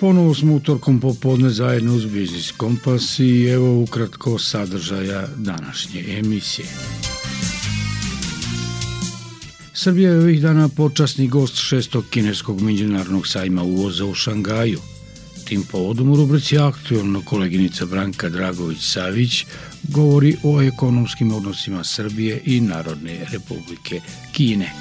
Ponovo smo utorkom popodne zajedno uz Biznis Kompas i evo ukratko sadržaja današnje emisije. Srbija je ovih dana počasni gost šestog kineskog međunarodnog sajma uvoza u Šangaju. Tim povodom u rubrici aktualno koleginica Branka Dragović-Savić govori o ekonomskim odnosima Srbije i Narodne republike Kine.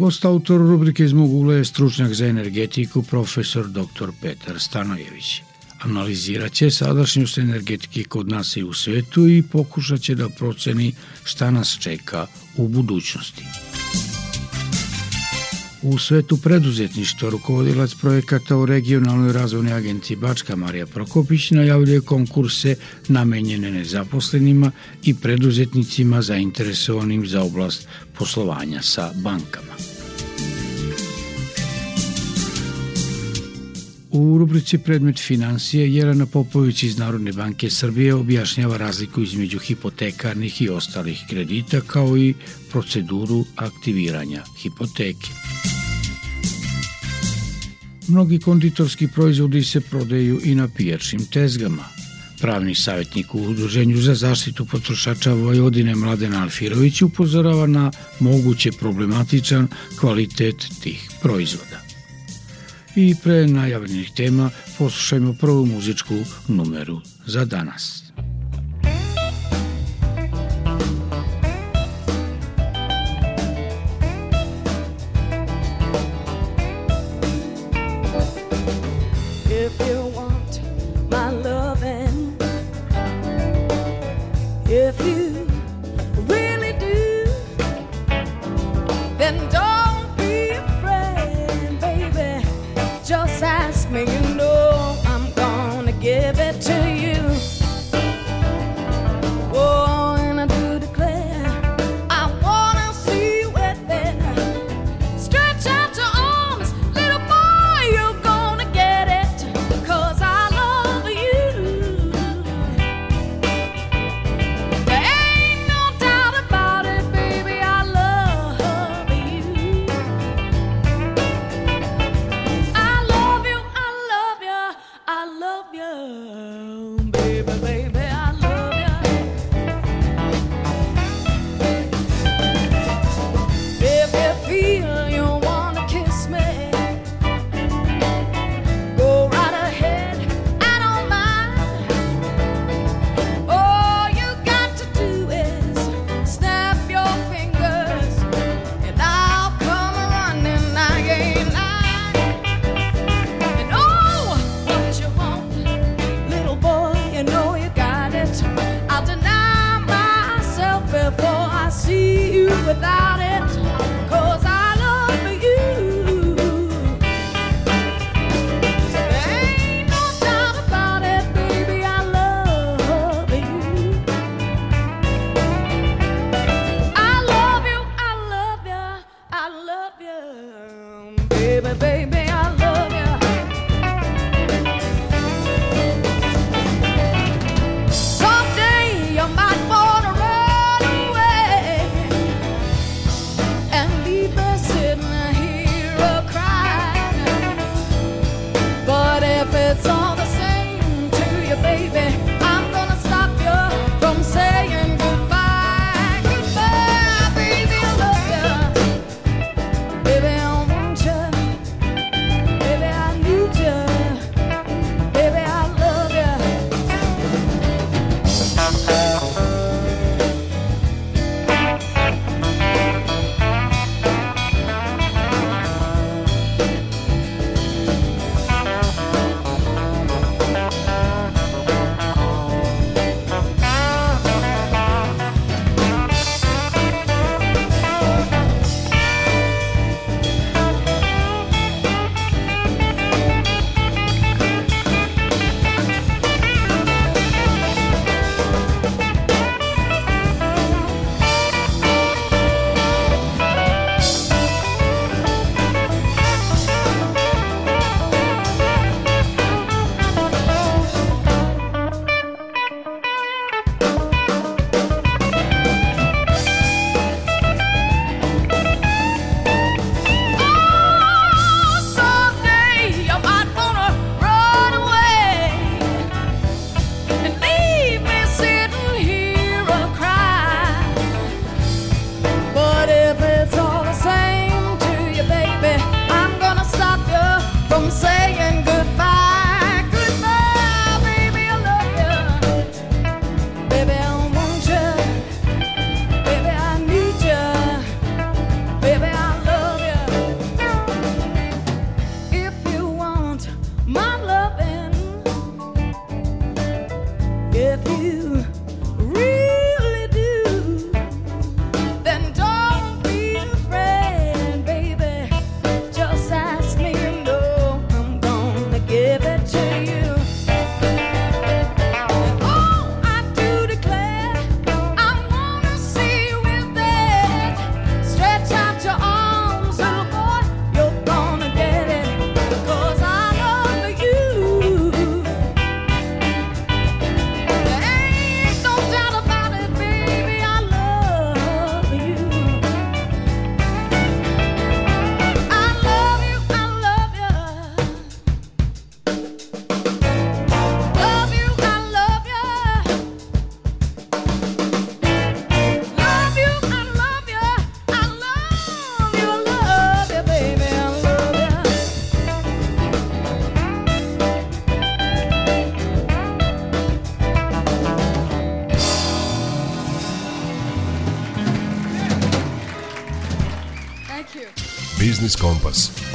Gost autor rubrike iz mog ugla je stručnjak za energetiku profesor dr. Petar Stanojević. Analizirat će sadašnjost energetike kod nas i u svetu i pokušat će da proceni šta nas čeka u budućnosti. U svetu preduzetništva rukovodilac projekata u regionalnoj razvojnoj agenciji Bačka Marija Prokopić najavljuje konkurse namenjene nezaposlenima i preduzetnicima zainteresovanim za oblast poslovanja sa bankama. U rubrici Predmet financije Jelena Popović iz Narodne banke Srbije objašnjava razliku između hipotekarnih i ostalih kredita kao i proceduru aktiviranja hipoteke. Mnogi konditorski proizvodi se prodaju i na pijačnim tezgama. Pravni savjetnik u Udruženju za zaštitu potrošača Vojvodine Mladen Alfirović upozorava na moguće problematičan kvalitet tih proizvoda. I pre najavljenih tema poslušajmo prvu muzičku numeru za danas.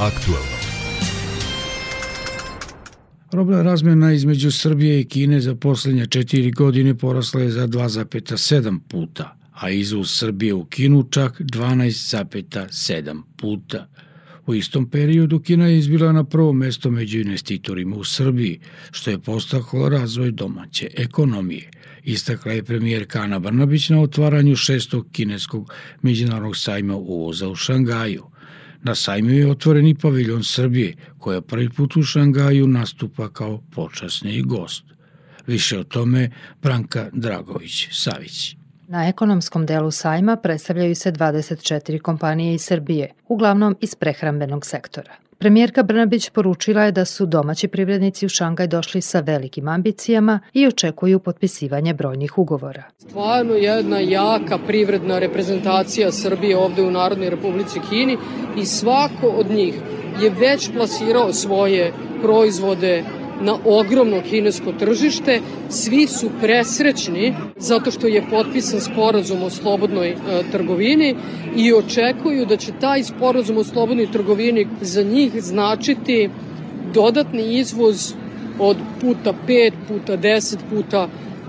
Aktualno. Robna razmjena između Srbije i Kine za poslednje četiri godine porasla je za 2,7 puta, a izvoz Srbije u Kinu čak 12,7 puta. U istom periodu Kina je izbila na prvo mesto među investitorima u Srbiji, što je postaklo razvoj domaće ekonomije. Istakla je premijer Kana Brnabić na otvaranju šestog kineskog međunarodnog sajma uvoza u Šangaju. Na sajmu je otvoren i paviljon Srbije, koja prvi put u Šangaju nastupa kao počasni gost. Više o tome Branka Dragović-Savić. Na ekonomskom delu sajma predstavljaju se 24 kompanije iz Srbije, uglavnom iz prehrambenog sektora. Premijerka Brnabić poručila je da su domaći privrednici u Šangaj došli sa velikim ambicijama i očekuju potpisivanje brojnih ugovora. Stvarno jedna jaka privredna reprezentacija Srbije ovde u Narodnoj Republici Kini i svako od njih je već plasirao svoje proizvode na ogromno kinesko tržište. Svi su presrećni zato što je potpisan sporazum o slobodnoj e, trgovini i očekuju da će taj sporazum o slobodnoj trgovini za njih značiti dodatni izvoz od puta 5, puta 10, puta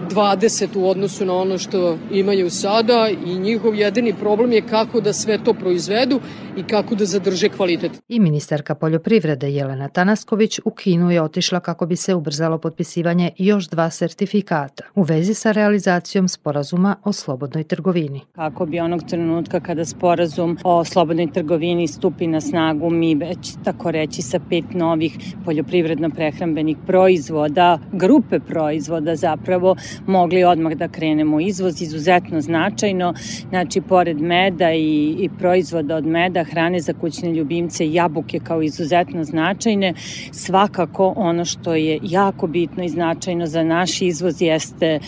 20 u odnosu na ono što imaju sada i njihov jedini problem je kako da sve to proizvedu i kako da zadrže kvalitet. I ministarka poljoprivrede Jelena Tanasković u Kinu je otišla kako bi se ubrzalo potpisivanje još dva sertifikata u vezi sa realizacijom sporazuma o slobodnoj trgovini. Kako bi onog trenutka kada sporazum o slobodnoj trgovini stupi na snagu, mi već tako reći sa pet novih poljoprivredno-prehrambenih proizvoda, grupe proizvoda zapravo mogli odmah da krenemo. Izvoz izuzetno značajno, znači pored meda i, i proizvoda od meda, hrane za kućne ljubimce, jabuke kao izuzetno značajne. Svakako ono što je jako bitno i značajno za naš izvoz jeste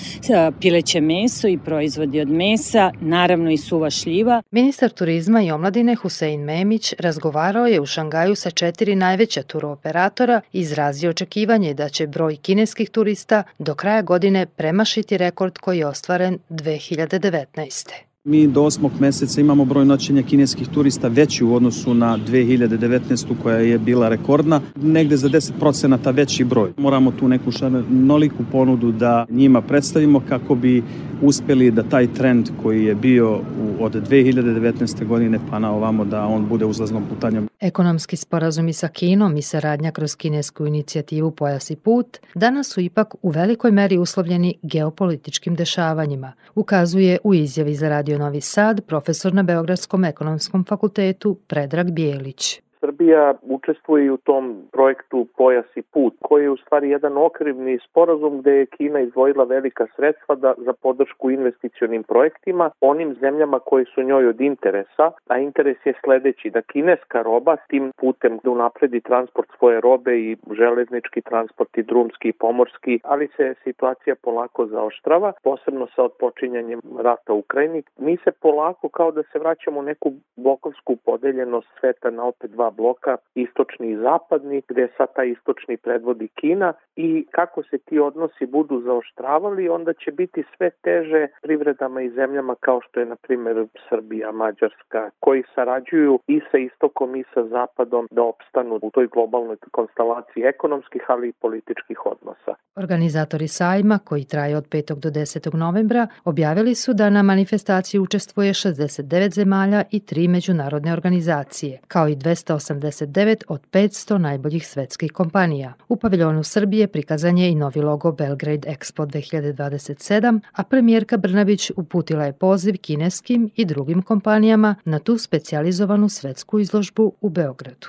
pileće meso i proizvodi od mesa, naravno i suva šljiva. Ministar turizma i omladine Husein Memić razgovarao je u Šangaju sa četiri najveća turooperatora i izrazio očekivanje da će broj kineskih turista do kraja godine premašiti rekord koji je ostvaren 2019. Mi do osmog meseca imamo broj noćenja kineskih turista veći u odnosu na 2019. koja je bila rekordna, negde za 10% veći broj. Moramo tu neku šanoliku ponudu da njima predstavimo kako bi uspeli da taj trend koji je bio u, od 2019. godine pa na ovamo da on bude uzlaznom putanjom. Ekonomski sporazumi sa Kinom i saradnja kroz kinesku inicijativu Pojas i put danas su ipak u velikoj meri uslovljeni geopolitičkim dešavanjima, ukazuje u izjavi za Novi Sad profesor na Beogradskom ekonomskom fakultetu Predrag Bijelić. Srbija učestvuje u tom projektu Pojas i put, koji je u stvari jedan okrivni sporazum gde je Kina izdvojila velika sredstva da, za podršku investicionim projektima onim zemljama koji su njoj od interesa, a interes je sledeći da kineska roba s tim putem da unapredi transport svoje robe i železnički transport i drumski i pomorski, ali se situacija polako zaoštrava, posebno sa odpočinjanjem rata u Ukrajini. Mi se polako kao da se vraćamo u neku blokovsku podeljenost sveta na opet dva bloka, istočni i zapadni, gde sad taj istočni predvodi Kina i kako se ti odnosi budu zaoštravali, onda će biti sve teže privredama i zemljama kao što je, na primjer, Srbija, Mađarska, koji sarađuju i sa istokom i sa zapadom da opstanu u toj globalnoj konstelaciji ekonomskih, ali i političkih odnosa. Organizatori sajma, koji traje od 5. do 10. novembra, objavili su da na manifestaciji učestvuje 69 zemalja i tri međunarodne organizacije, kao i 289 od 500 najboljih svetskih kompanija. U paviljonu Srbije prikazan je i novi logo Belgrade Expo 2027, a premijerka Brnabić uputila je poziv kineskim i drugim kompanijama na tu specijalizovanu svetsku izložbu u Beogradu.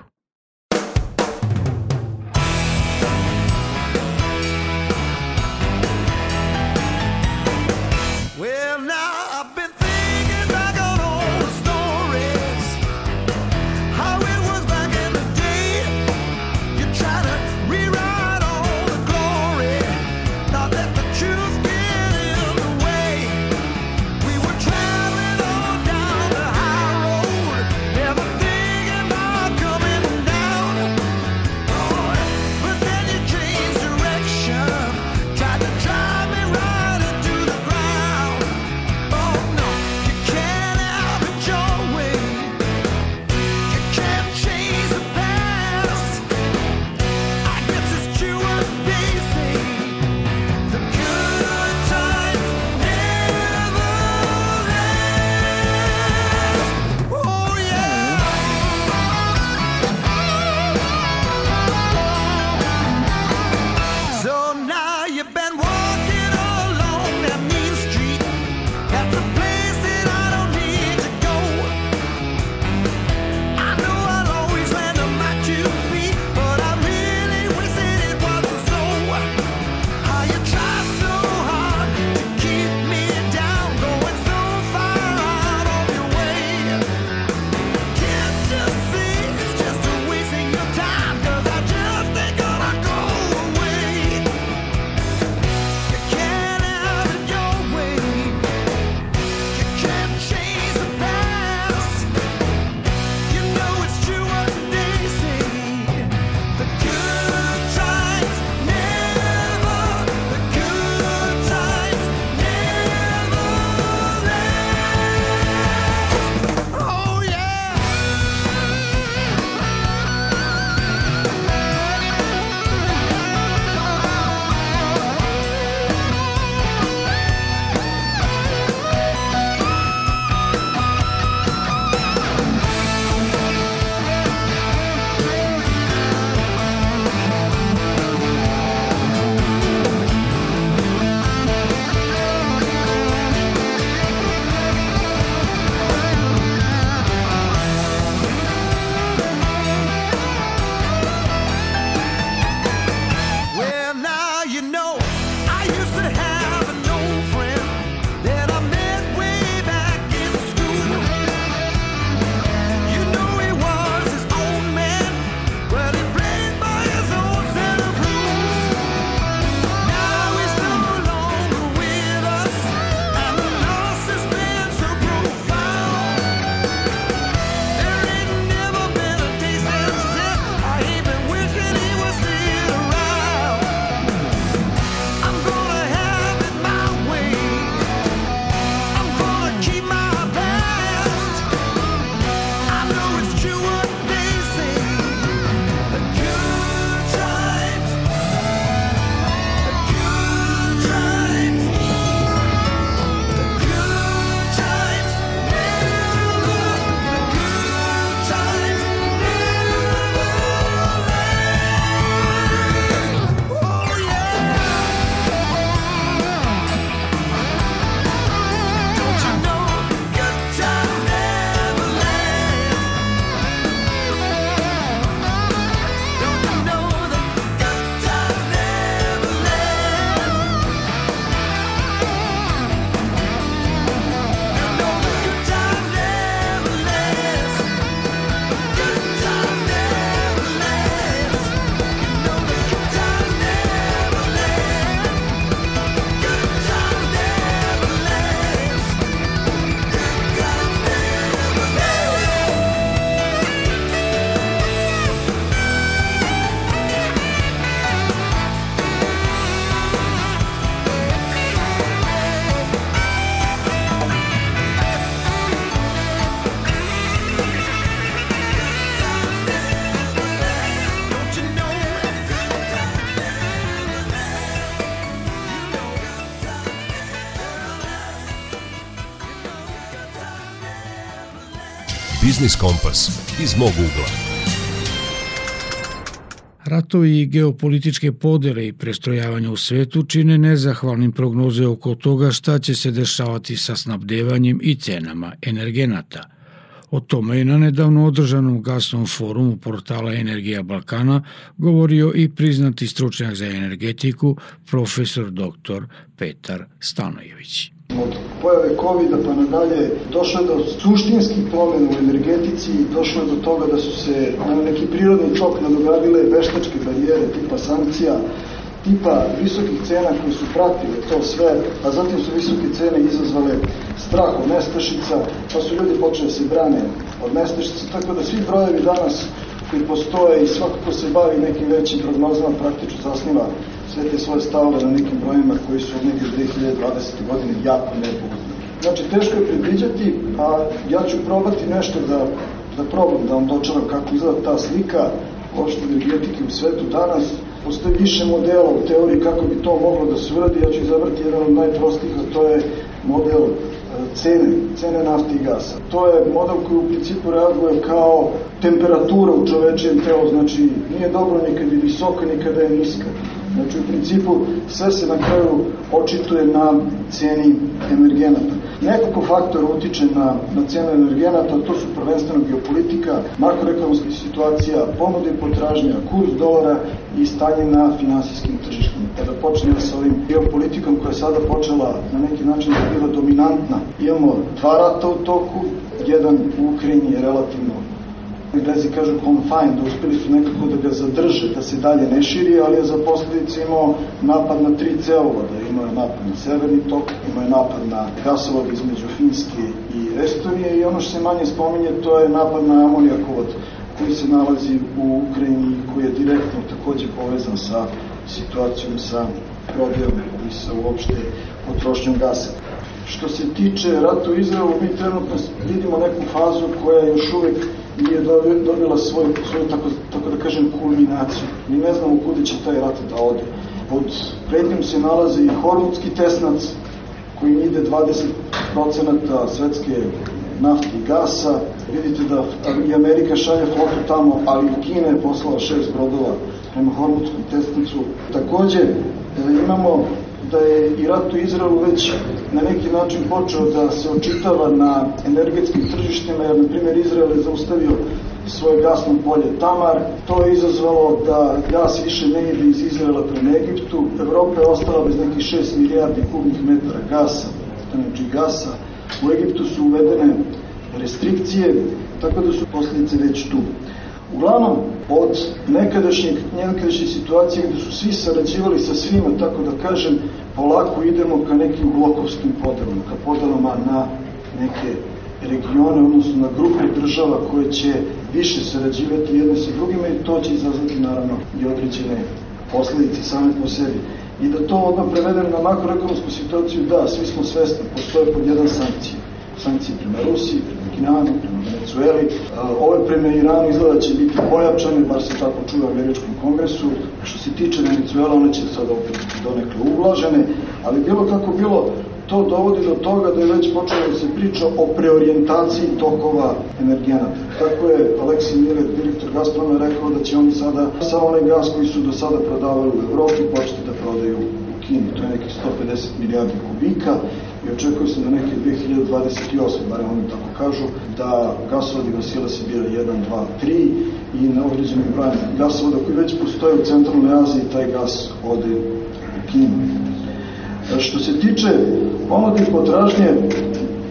Biznis Kompas iz mog ugla. Ratovi i geopolitičke podele i prestrojavanje u svetu čine nezahvalnim prognoze oko toga šta će se dešavati sa snabdevanjem i cenama energenata – O tome je na nedavno održanom gasnom forumu portala Energija Balkana govorio i priznati stručnjak za energetiku, profesor dr. Petar Stanojević. Od pojave COVID-a pa nadalje došlo je do suštinskih promjena u energetici i došlo je do toga da su se na neki prirodni tok nadogradile veštačke barijere tipa sankcija, tipa visokih cena koji su pratile to sve, a zatim su visoke cene izazvale strah od nestašica, pa su ljudi počeli da se brane od nestašica, tako da svi brojevi danas koji postoje i svako ko se bavi nekim većim prognozama praktično zasniva sve te svoje stavove na nekim brojima koji su od neke 2020. godine jako nepogodni. Znači, teško je predviđati, a ja ću probati nešto da, da probam da vam dočaram kako izgleda ta slika uopšte energetike u svetu danas, Postoji više modela u teoriji kako bi to moglo da se uradi. Ja ću izabrati jedan od najprostijih, a to je model e, cene, cene nafte i gasa. To je model koji u principu reaguje kao temperatura u čovečijem telu, znači nije dobro nikada je visoka, nikada je niska. Znači u principu sve se na kraju očituje na ceni energenata. Nekoliko faktora utiče na, na cenu energenata, to su prvenstveno geopolitika, makroekonomska situacija, ponuda i potražnja, kurs dolara i stanje na finansijskim tržištima. Kada počnemo sa ovim geopolitikom koja je sada počela na neki način da bila dominantna, imamo dva rata u toku, jedan u Ukrajini je relativno Englezi kažu confined, da uspeli su nekako da ga zadrže, da se dalje ne širi, ali je za posledice imao napad na tri cevovoda. Imao je napad na severni tok, imao je napad na gasovod između Finske i Estonije i ono što se manje spominje to je napad na amonijakovod koji se nalazi u Ukrajini i koji je direktno takođe povezan sa situacijom sa prodajom i sa uopšte potrošnjom gasa. Što se tiče rata u Izraelu, mi trenutno vidimo neku fazu koja još uvek nije dobila svoju, svoju tako, tako da kažem, kulminaciju. Mi ne znamo kude će taj rat da ode. Pod prednjom se nalazi i Hormutski tesnac, koji ide 20% svetske nafte i gasa. Vidite da i Amerika šalje flotu tamo, ali i Kina je poslala šest brodova prema Hormutskom tesnicu. Takođe, imamo da je i rat u Izraelu već na neki način počeo da se očitava na energetskim tržištima, jer na primjer Izrael je zaustavio svoje gasno polje Tamar. To je izazvalo da gas više ne ide iz Izraela prema Egiptu. Evropa je ostala bez nekih 6 milijardi kubnih metara gasa, znači gasa. U Egiptu su uvedene restrikcije, tako da su posljedice već tu. Uglavnom, od nekadašnjeg, nekadašnje situacije gde su svi sarađivali sa svima, tako da kažem, polako idemo ka nekim blokovskim podelama, ka podelama na neke regione, odnosno na grupe država koje će više sarađivati jedne sa drugima i to će izazvati naravno i određene posledice same po sebi. I da to odmah prevedemo na makroekonomsku situaciju, da, svi smo svesni, postoje pod jedan sankcije. Sankcije prema Rusiji, prema Kinanu, prema Venecueli. Ove prema Iranu izgleda da će biti pojačane, bar se tako čuje u američkom kongresu. Što se tiče Venecuela, one će sada opet donekle ublažene, ali bilo kako bilo, to dovodi do toga da je već počelo da se priča o preorijentaciji tokova energenata. Tako je Aleksi Miller, direktor Gazproma, rekao da će oni sada sa onaj gas koji su do sada prodavali u Evropi početi da prodaju u Kini. To je nekih 150 milijardi kubika i očekuje se da neke 2028, bare oni tako kažu, da gasovodi Vasila se bira 1, 2, 3 i na određenim brojem gasovoda koji već postoje u centralnoj Aziji, taj gas ode u Kinu. E, što se tiče ponude i potražnje,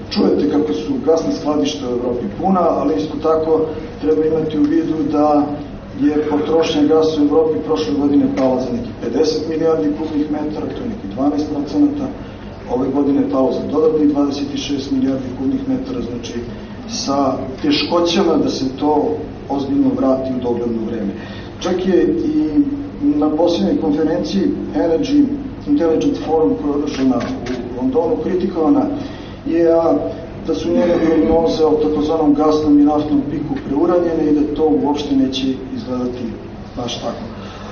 čujete kako su gasne skladište u Evropi puna, ali isto tako treba imati u vidu da je potrošnja gasa u Evropi prošle godine pala za neki 50 milijardi kubnih metara, to je neki 12 procenata, ove godine pao za dodatnih 26 milijardi kubnih metara, znači sa teškoćama da se to ozbiljno vrati u dogledno vreme. Čak je i na posljednjoj konferenciji Energy Intelligence Forum održana u Londonu kritikovana je da su njene prognoze o takozvanom gasnom i naftnom piku preuranjene i da to uopšte neće izgledati baš tako.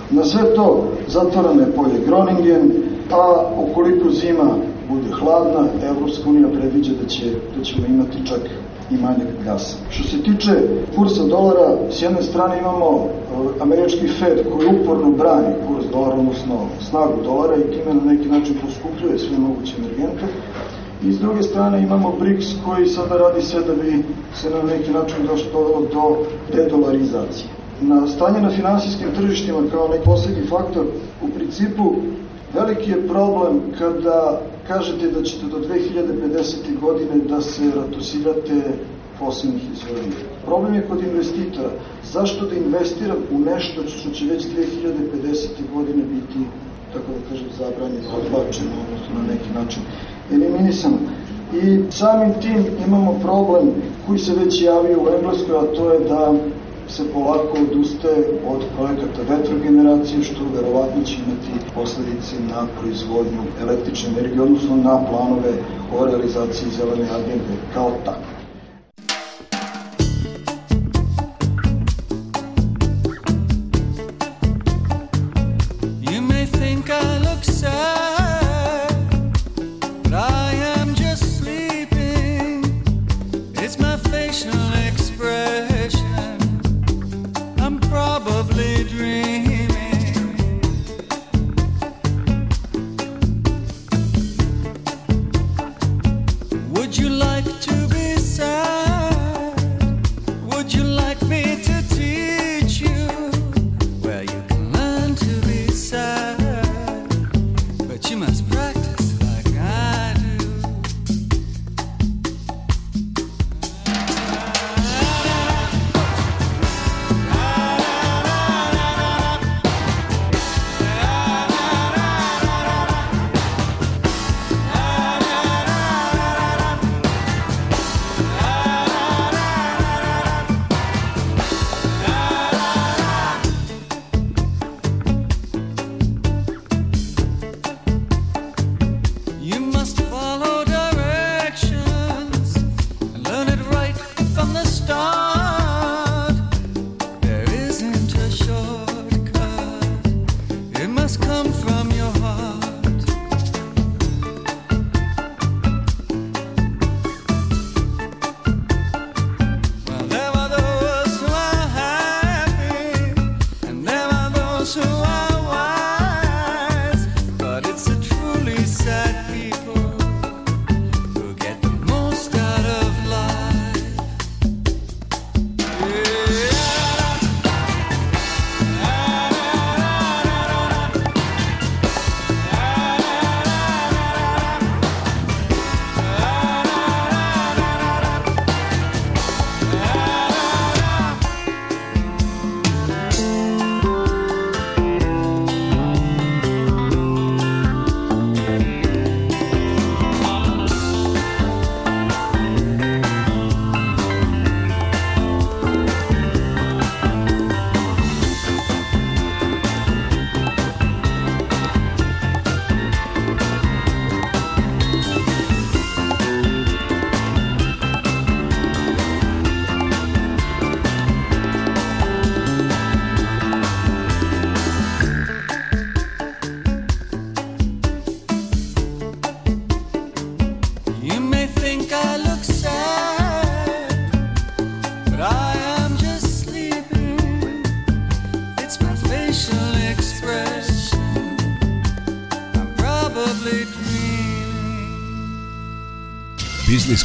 Na sve to zatvorano je polje Groningen, a ukoliko zima bude hladna, Evropska unija predviđa da, će, da ćemo imati čak i manjak gasa. Što se tiče kursa dolara, s jedne strane imamo e, američki Fed koji uporno brani kurs dolara, odnosno snagu dolara i time na neki način poskupljuje sve moguće energente. I s druge strane imamo BRICS koji sada radi sve da bi se na neki način došlo do dedolarizacije. Na stanje na finansijskim tržištima kao neki poslednji faktor, u principu veliki je problem kada kažete da ćete do 2050. godine da se ratosirate fosilnih izvora. Problem je kod investitora. Zašto da investiram u nešto što će već 2050. godine biti, tako da kažem, zabranjeno, odbačeno, odnosno na neki način eliminisano. I samim tim imamo problem koji se već javio u Engleskoj, a to je da se polako odustaje od projekata vetrogeneracije, što verovatno će imati posledice na proizvodnju električne energije, odnosno na planove o realizaciji zelene agende kao tako.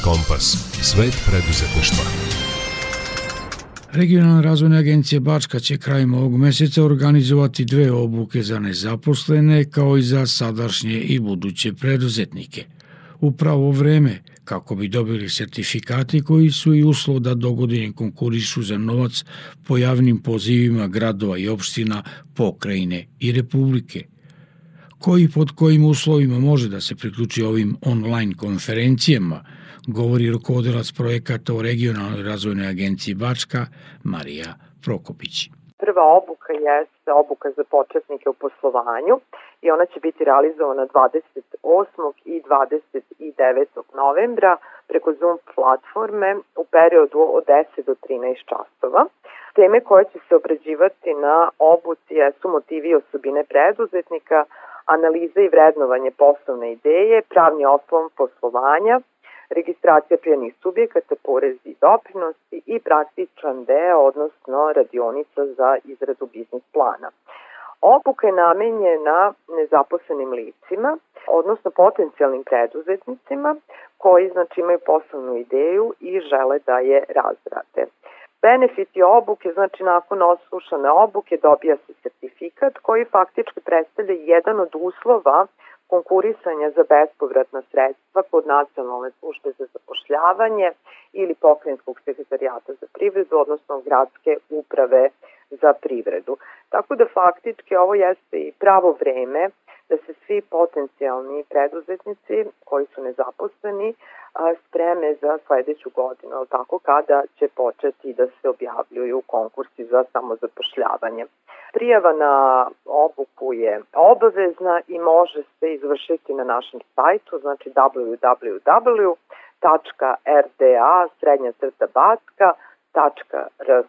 Kompas. Svet preduzetništva. Regionalna razvojna agencija Bačka će krajem ovog meseca organizovati dve obuke za nezaposlene kao i za sadašnje i buduće preduzetnike. Upravo vreme kako bi dobili sertifikati koji su i uslov da dogodine konkurišu za novac po javnim pozivima gradova i opština, pokrajine i republike koji pod kojim uslovima može da se priključi ovim online konferencijama – govori rukovodilac projekata u regionalnoj razvojnoj agenciji Bačka, Marija Prokopić. Prva obuka jeste obuka za početnike u poslovanju i ona će biti realizovana 28. i 29. novembra preko Zoom platforme u periodu od 10 do 13 časova. Teme koje će se obrađivati na obuci su motivi i osobine preduzetnika, analiza i vrednovanje poslovne ideje, pravni oslom poslovanja, registracija prijanih subjekata, porezi i doprinosi i praktičan deo, odnosno radionica za izradu biznis plana. Obuka je namenjena nezaposlenim licima, odnosno potencijalnim preduzetnicima koji znači imaju poslovnu ideju i žele da je razrade. Benefiti obuke, znači nakon oslušane obuke dobija se sertifikat koji faktički predstavlja jedan od uslova konkurisanja za bespovratna sredstva kod Nacionalne službe za zapošljavanje ili pokrenjskog sekretarijata za privredu, odnosno gradske uprave za privredu. Tako da faktički ovo jeste i pravo vreme da se svi potencijalni preduzetnici koji su nezaposleni spreme za sledeću godinu, tako kada će početi da se objavljuju konkursi za samozapošljavanje. Prijava na obuku je obavezna i može se izvršiti na našem sajtu, znači www.rda srednja crta baska.rs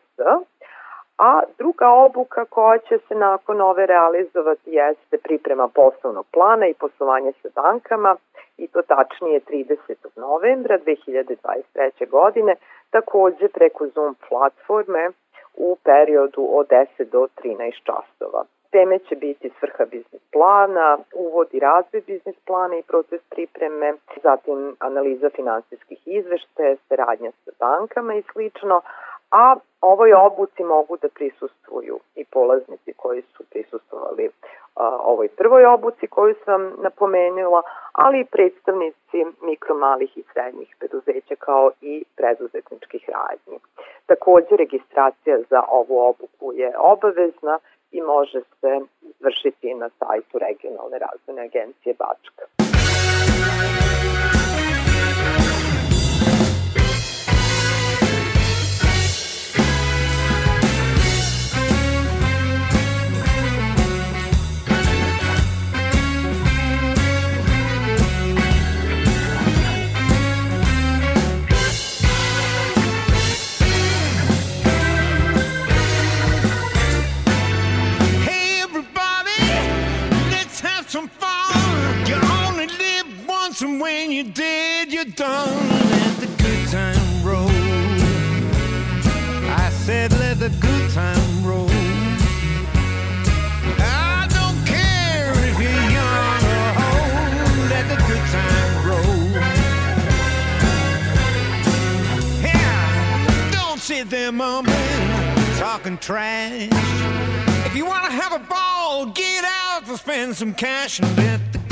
a druga obuka koja će se nakon ove realizovati jeste priprema poslovnog plana i poslovanje sa bankama i to tačnije 30. novembra 2023. godine, takođe preko Zoom platforme u periodu od 10 do 13 časova. Teme će biti svrha biznis plana, uvod i razvoj biznis plana i proces pripreme, zatim analiza finansijskih izveštaja, saradnja sa bankama i slično, a ovoj obuci mogu da prisustuju i polaznici koji su prisustovali a, ovoj prvoj obuci koju sam napomenula, ali i predstavnici mikromalih i srednjih preduzeća kao i preduzetničkih radnji. Takođe, registracija za ovu obuku je obavezna i može se izvršiti na sajtu Regionalne razvojne agencije Bačka. When you're dead, you're done. Let the good time roll. I said, let the good time roll. I don't care if you're young or old. Let the good time roll. Yeah, don't sit there mumbling, talking trash. If you wanna have a ball, get out to spend some cash and let the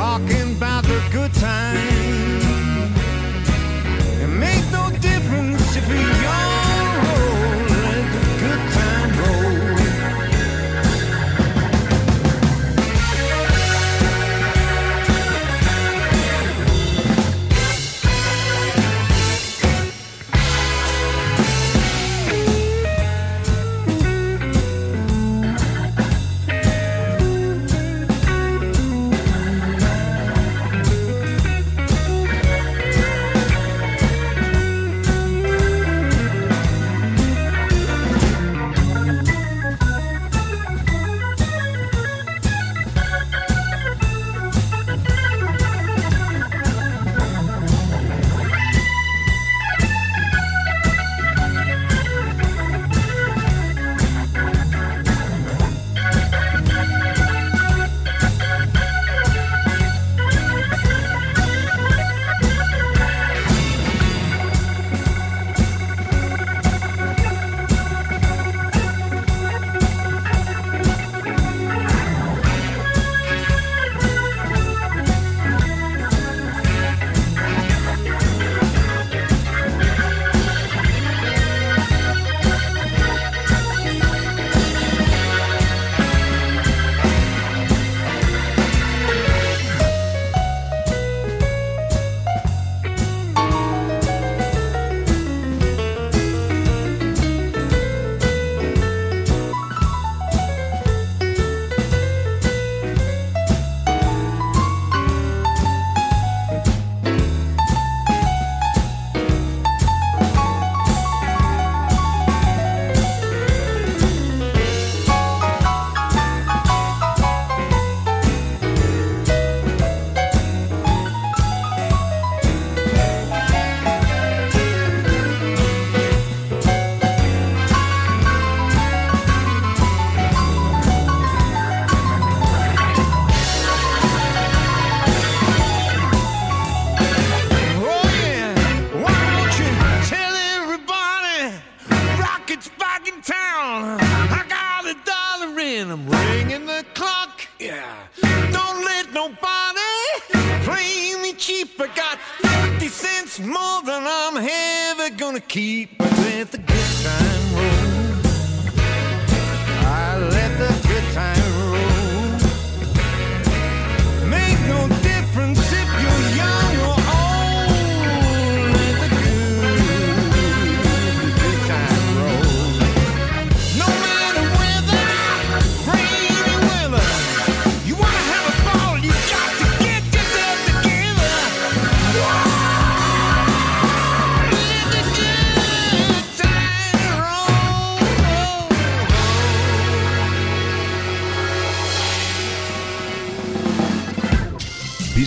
talking about the good times. It make no difference if you're young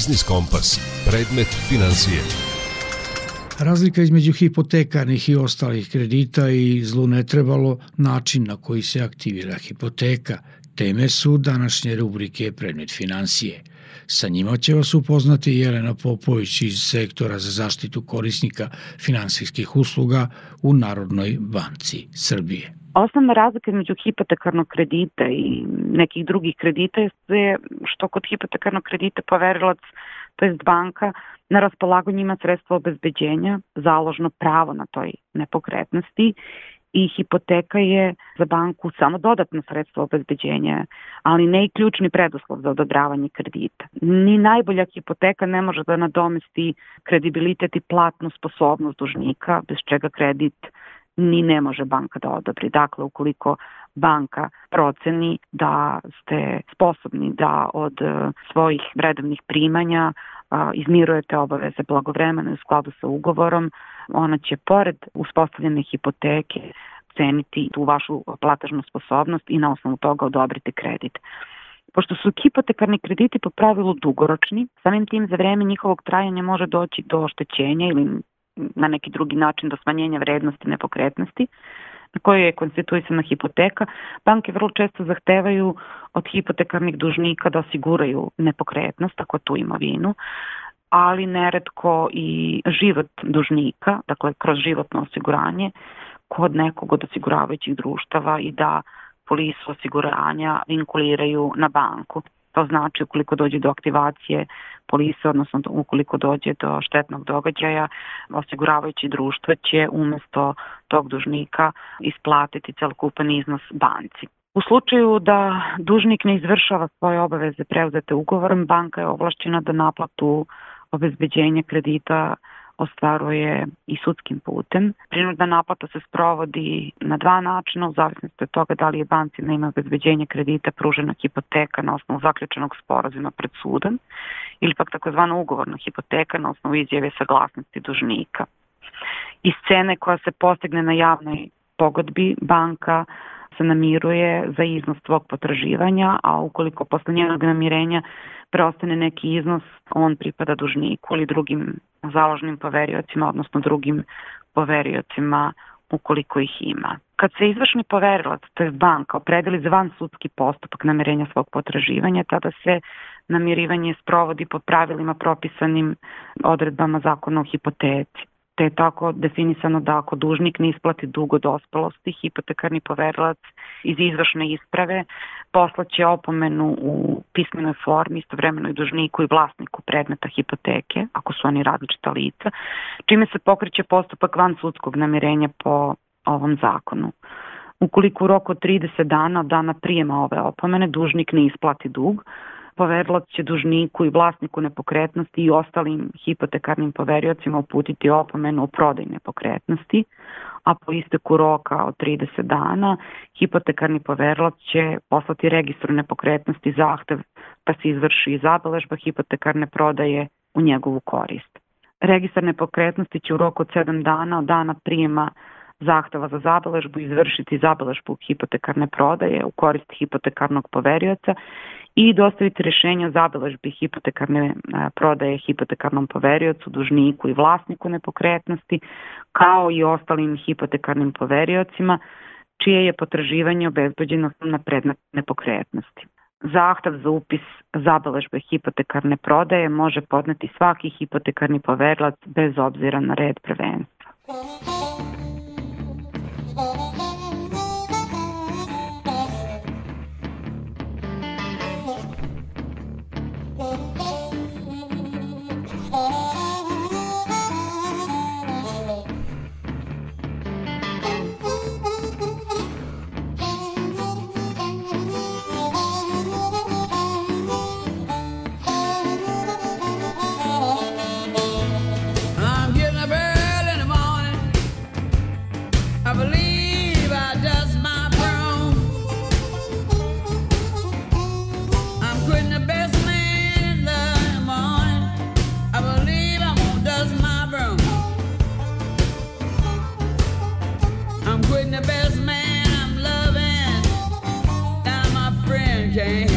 Biznis Kompas. Predmet financije. Razlika između hipotekarnih i ostalih kredita i zlu ne trebalo način na koji se aktivira hipoteka. Teme su današnje rubrike Predmet financije. Sa njima će vas upoznati Jelena Popović iz sektora za zaštitu korisnika finansijskih usluga u Narodnoj banci Srbije. Osnovna razlika između hipotekarnog kredita i nekih drugih kredita je što kod hipotekarnog kredita poverilac, to jest banka, na raspolaganju ima sredstva obezbeđenja, založno pravo na toj nepokretnosti i hipoteka je za banku samo dodatno sredstvo obezbeđenja, ali ne i ključni preduslov za odobravanje kredita. Ni najbolja hipoteka ne može da nadomesti kredibilitet i platnu sposobnost dužnika, bez čega kredit ni ne može banka da odobri. Dakle, ukoliko banka proceni da ste sposobni da od e, svojih redovnih primanja izmirujete obaveze blagovremeno u skladu sa ugovorom, ona će pored uspostavljene hipoteke ceniti tu vašu platežnu sposobnost i na osnovu toga odobriti kredit. Pošto su hipotekarni krediti po pravilu dugoročni, samim tim za vreme njihovog trajanja može doći do oštećenja ili na neki drugi način do smanjenja vrednosti nepokretnosti na kojoj je konstituisana hipoteka, banke vrlo često zahtevaju od hipotekarnih dužnika da osiguraju nepokretnost, ako tu imovinu, ali neretko i život dužnika, dakle kroz životno osiguranje, kod nekog od osiguravajućih društava i da polisu osiguranja vinkuliraju na banku. To znači ukoliko dođe do aktivacije polise, odnosno ukoliko dođe do štetnog događaja, osiguravajući društvo će umesto tog dužnika isplatiti celokupan iznos banci. U slučaju da dužnik ne izvršava svoje obaveze preuzete ugovorom, banka je ovlašćena da naplatu obezbeđenja kredita ostvaruje i sudskim putem. Prinudna naplata se sprovodi na dva načina u zavisnosti od toga da li je banci na ime obezbeđenja kredita pružena hipoteka na osnovu zaključenog sporazuma pred sudom ili pak takozvana ugovorna hipoteka na osnovu izjave saglasnosti dužnika. Iz cene koja se postigne na javnoj pogodbi banka se namiruje za iznos tvog potraživanja, a ukoliko posle njenog namirenja preostane neki iznos, on pripada dužniku ili drugim založnim poveriocima, odnosno drugim poveriocima ukoliko ih ima. Kad se izvršni poverilac, to je banka, opredeli za van sudski postupak namirenja svog potraživanja, tada se namirivanje sprovodi po pravilima propisanim odredbama zakona o hipoteci te je tako definisano da ako dužnik ne isplati dugo dospelosti, hipotekarni poverilac iz izvršne isprave poslaće opomenu u pismenoj formi istovremeno i dužniku i vlasniku predmeta hipoteke, ako su oni različita lica, čime se pokreće postupak van sudskog namirenja po ovom zakonu. Ukoliko u roku od 30 dana od dana prijema ove opomene dužnik ne isplati dug, poverilac će dužniku i vlasniku nepokretnosti i ostalim hipotekarnim poveriocima uputiti opomenu o prodaj nepokretnosti, a po isteku roka od 30 dana hipotekarni poverilac će poslati registru nepokretnosti zahtev da se izvrši zabeležba hipotekarne prodaje u njegovu korist. Registar nepokretnosti će u roku od 7 dana od dana prijema zahteva za zabeležbu izvršiti zabeležbu hipotekarne prodaje u korist hipotekarnog poverioca i dostaviti rešenje o zabeležbi hipotekarne prodaje hipotekarnom poveriocu, dužniku i vlasniku nepokretnosti, kao i ostalim hipotekarnim poveriocima, čije je potraživanje obezbeđeno na predmet nepokretnosti. Zahtev za upis zabeležbe hipotekarne prodaje može podneti svaki hipotekarni poverilac bez obzira na red prvenstva. gang.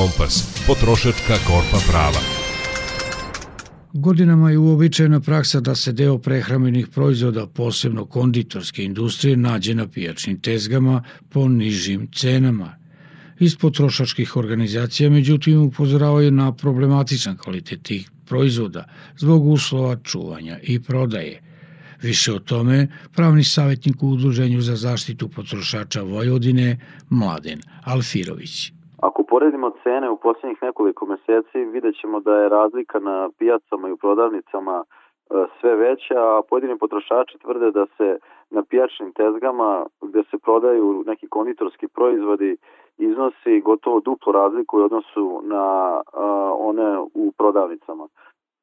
Kompas, potrošačka korpa prava. Godinama je uobičajena praksa da se deo prehrambenih proizvoda, posebno konditorske industrije, nađe na pijačnim tezgama po nižim cenama. Iz potrošačkih organizacija, međutim, upozoravaju na problematičan kvalitet tih proizvoda zbog uslova čuvanja i prodaje. Više o tome pravni savjetnik u Udruženju za zaštitu potrošača Vojvodine Mladen Alfirović. Ako poredimo cene u posljednjih nekoliko meseci, vidjet ćemo da je razlika na pijacama i u prodavnicama e, sve veća, a pojedini potrošači tvrde da se na pijačnim tezgama gde se prodaju neki konditorski proizvodi iznosi gotovo duplo razliku u odnosu na a, one u prodavnicama.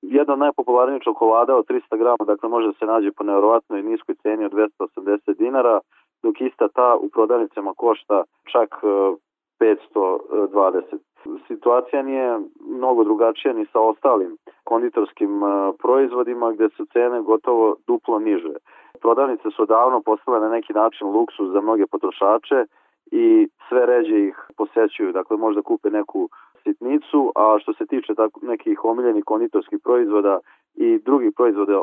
Jedna od najpopularnijih čokolada od 300 grama, dakle može da se nađe po nevjerovatnoj niskoj ceni od 280 dinara, dok ista ta u prodavnicama košta čak e, 520. Situacija nije mnogo drugačija ni sa ostalim konditorskim e, proizvodima gde su cene gotovo duplo niže. Prodavnice su davno postale na neki način luksus za mnoge potrošače i sve ređe ih posećuju, dakle možda kupe neku sitnicu, a što se tiče tako nekih omiljenih konditorskih proizvoda i drugih proizvoda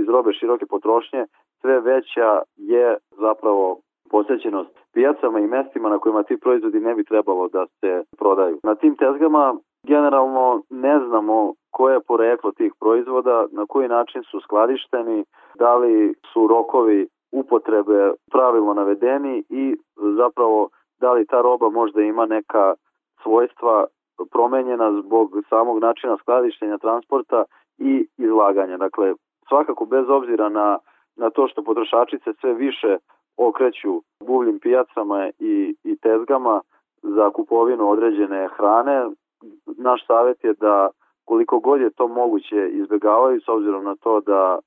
iz robe široke potrošnje, sve veća je zapravo posećenost pijacama i mestima na kojima ti proizvodi ne bi trebalo da se prodaju. Na tim tezgama generalno ne znamo koje je poreklo tih proizvoda, na koji način su skladišteni, da li su rokovi upotrebe pravilno navedeni i zapravo da li ta roba možda ima neka svojstva promenjena zbog samog načina skladištenja, transporta i izlaganja. Dakle, svakako bez obzira na, na to što potrošači se sve više okreću buvljim pijacama i, i tezgama za kupovinu određene hrane. Naš savjet je da koliko god je to moguće izbjegavaju s obzirom na to da,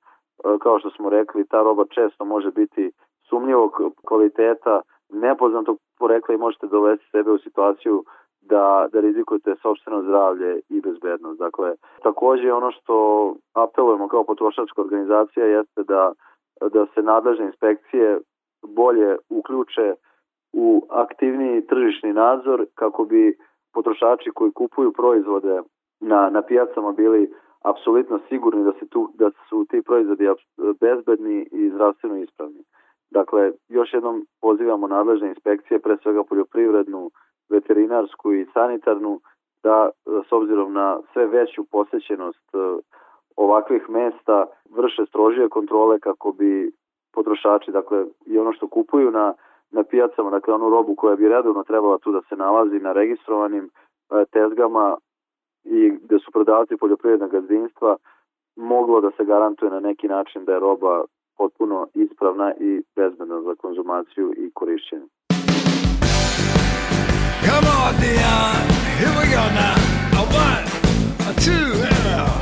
e, kao što smo rekli, ta roba često može biti sumnjivog kvaliteta, nepoznatog porekla i možete dovesti sebe u situaciju da, da rizikujete sobstveno zdravlje i bezbednost. Dakle, takođe ono što apelujemo kao potrošačka organizacija jeste da, da se nadležne inspekcije bolje uključe u aktivniji tržišni nadzor kako bi potrošači koji kupuju proizvode na, na pijacama bili apsolutno sigurni da, se tu, da su ti proizvodi bezbedni i zdravstveno ispravni. Dakle, još jednom pozivamo nadležne inspekcije, pre svega poljoprivrednu, veterinarsku i sanitarnu, da s obzirom na sve veću posećenost ovakvih mesta vrše strožije kontrole kako bi potrošači, dakle i ono što kupuju na, na pijacama, dakle onu robu koja bi redovno trebala tu da se nalazi na registrovanim e, tezgama i gde su prodavci poljoprivrednog gazdinstva moglo da se garantuje na neki način da je roba potpuno ispravna i bezbedna za konzumaciju i korišćenje. Come on, Dion. Here we go now. A one, a two, and a...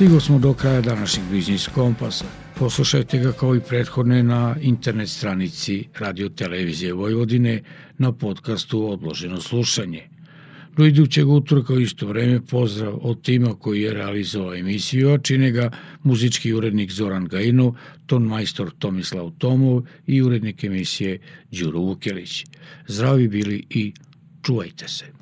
Stigo smo do kraja današnjeg Biznis Kompasa. Poslušajte ga kao i prethodne na internet stranici Radio Televizije Vojvodine na podcastu Odloženo slušanje. Do idućeg utorka u isto vreme pozdrav od tima koji je realizovao emisiju, a čine ga muzički urednik Zoran Gajinov, ton majstor Tomislav Tomov i urednik emisije Đuro Vukelić. Zdravi bili i čuvajte se.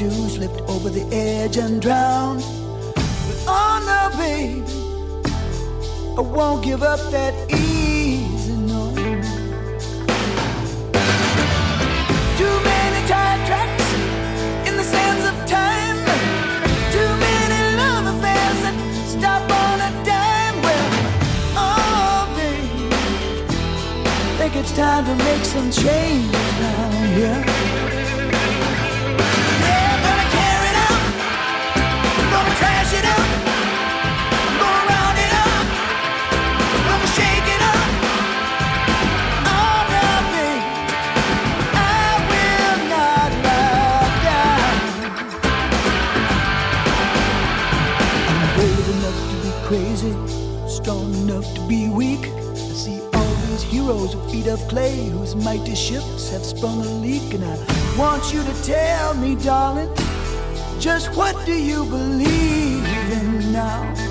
To, slipped over the edge and drowned. But oh no, baby, I won't give up that easy, no. Too many tire tracks in the sands of time. Too many love affairs that stop on a dime. Well, oh, baby think it's time to make some change now. Yeah, heroes with feet of clay whose mighty ships have sprung a leak. And I want you to tell me, darling, just what do you believe in now?